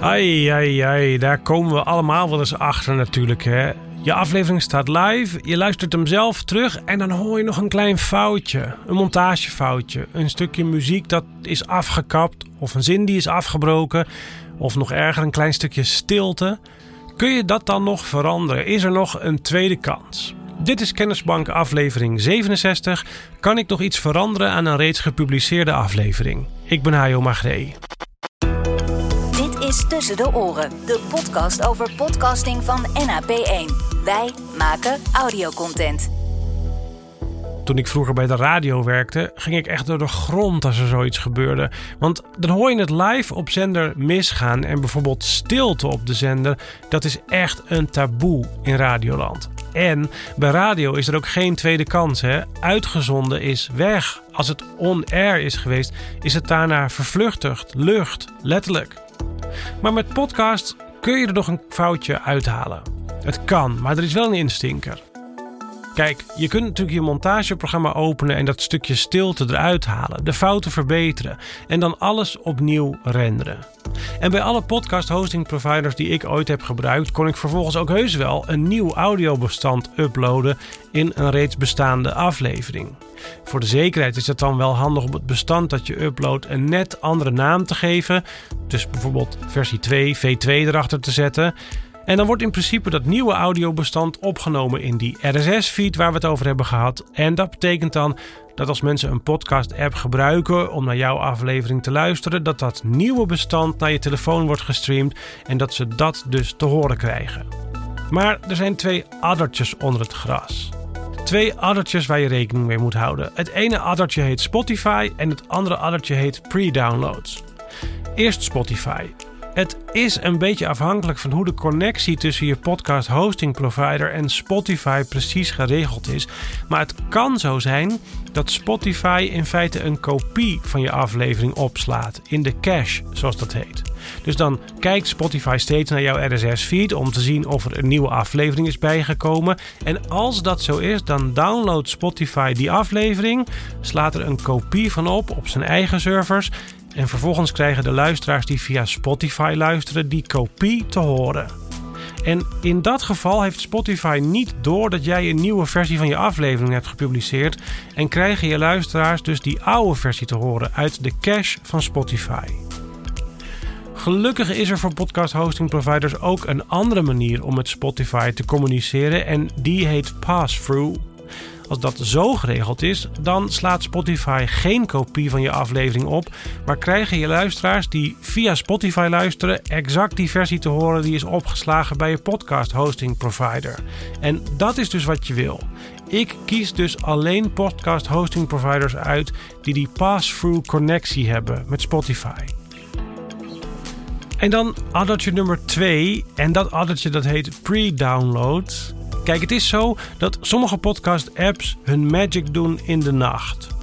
Ai, ai, ai, daar komen we allemaal wel eens achter natuurlijk. Hè? Je aflevering staat live, je luistert hem zelf terug en dan hoor je nog een klein foutje. Een montagefoutje. Een stukje muziek dat is afgekapt of een zin die is afgebroken. Of nog erger, een klein stukje stilte. Kun je dat dan nog veranderen? Is er nog een tweede kans? Dit is Kennisbank aflevering 67. Kan ik nog iets veranderen aan een reeds gepubliceerde aflevering? Ik ben Hajo Magree. Is Tussen de Oren, de podcast over podcasting van NAP1. Wij maken audiocontent. Toen ik vroeger bij de radio werkte, ging ik echt door de grond als er zoiets gebeurde. Want dan hoor je het live op zender misgaan en bijvoorbeeld stilte op de zender, dat is echt een taboe in Radioland. En bij radio is er ook geen tweede kans. Hè? Uitgezonden is weg. Als het on-air is geweest, is het daarna vervluchtigd, lucht, letterlijk. Maar met podcast kun je er nog een foutje uithalen. Het kan, maar er is wel een instinker. Kijk, je kunt natuurlijk je montageprogramma openen en dat stukje stilte eruit halen, de fouten verbeteren en dan alles opnieuw renderen. En bij alle podcast hosting providers die ik ooit heb gebruikt, kon ik vervolgens ook heus wel een nieuw audiobestand uploaden in een reeds bestaande aflevering. Voor de zekerheid is het dan wel handig om het bestand dat je uploadt een net andere naam te geven, dus bijvoorbeeld versie 2, V2 erachter te zetten. En dan wordt in principe dat nieuwe audiobestand opgenomen in die RSS-feed waar we het over hebben gehad. En dat betekent dan dat als mensen een podcast-app gebruiken om naar jouw aflevering te luisteren, dat dat nieuwe bestand naar je telefoon wordt gestreamd en dat ze dat dus te horen krijgen. Maar er zijn twee addertjes onder het gras. Twee addertjes waar je rekening mee moet houden. Het ene addertje heet Spotify en het andere addertje heet pre-downloads. Eerst Spotify. Het is een beetje afhankelijk van hoe de connectie tussen je podcast hosting provider en Spotify precies geregeld is. Maar het kan zo zijn dat Spotify in feite een kopie van je aflevering opslaat in de cache, zoals dat heet. Dus dan kijkt Spotify steeds naar jouw RSS-feed om te zien of er een nieuwe aflevering is bijgekomen. En als dat zo is, dan downloadt Spotify die aflevering, slaat er een kopie van op op zijn eigen servers en vervolgens krijgen de luisteraars die via Spotify luisteren die kopie te horen. En in dat geval heeft Spotify niet door dat jij een nieuwe versie van je aflevering hebt gepubliceerd en krijgen je luisteraars dus die oude versie te horen uit de cache van Spotify. Gelukkig is er voor podcast hosting providers ook een andere manier om met Spotify te communiceren en die heet pass-through. Als dat zo geregeld is, dan slaat Spotify geen kopie van je aflevering op, maar krijgen je luisteraars die via Spotify luisteren exact die versie te horen die is opgeslagen bij je podcast hosting provider. En dat is dus wat je wil. Ik kies dus alleen podcast hosting providers uit die die pass-through connectie hebben met Spotify. En dan addertje nummer 2. En dat addertje dat heet pre-download. Kijk, het is zo dat sommige podcast-apps hun magic doen in de nacht.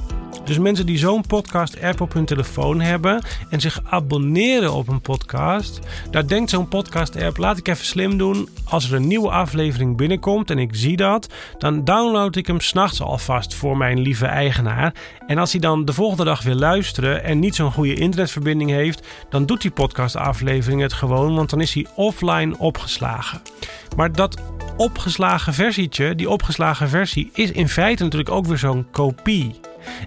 Dus mensen die zo'n podcast-app op hun telefoon hebben en zich abonneren op een podcast, daar denkt zo'n podcast-app: laat ik even slim doen. Als er een nieuwe aflevering binnenkomt en ik zie dat, dan download ik hem s'nachts alvast voor mijn lieve eigenaar. En als hij dan de volgende dag wil luisteren en niet zo'n goede internetverbinding heeft, dan doet die podcast-aflevering het gewoon, want dan is hij offline opgeslagen. Maar dat opgeslagen versietje, die opgeslagen versie, is in feite natuurlijk ook weer zo'n kopie.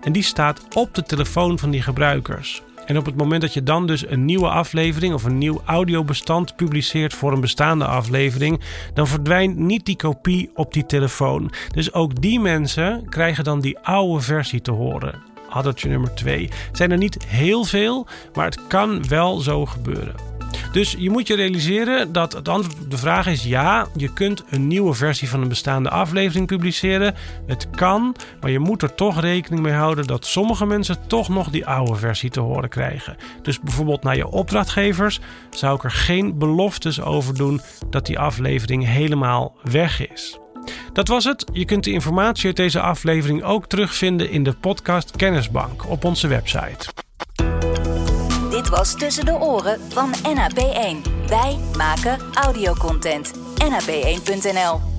En die staat op de telefoon van die gebruikers. En op het moment dat je dan dus een nieuwe aflevering of een nieuw audiobestand publiceert voor een bestaande aflevering, dan verdwijnt niet die kopie op die telefoon. Dus ook die mensen krijgen dan die oude versie te horen. Addertje nummer 2. Het zijn er niet heel veel, maar het kan wel zo gebeuren. Dus je moet je realiseren dat het antwoord op de vraag is ja, je kunt een nieuwe versie van een bestaande aflevering publiceren. Het kan, maar je moet er toch rekening mee houden dat sommige mensen toch nog die oude versie te horen krijgen. Dus bijvoorbeeld naar je opdrachtgevers zou ik er geen beloftes over doen dat die aflevering helemaal weg is. Dat was het. Je kunt de informatie uit deze aflevering ook terugvinden in de podcast Kennisbank op onze website. Dit was Tussen de Oren van NAP1. Wij maken audiocontent. NAP1.nl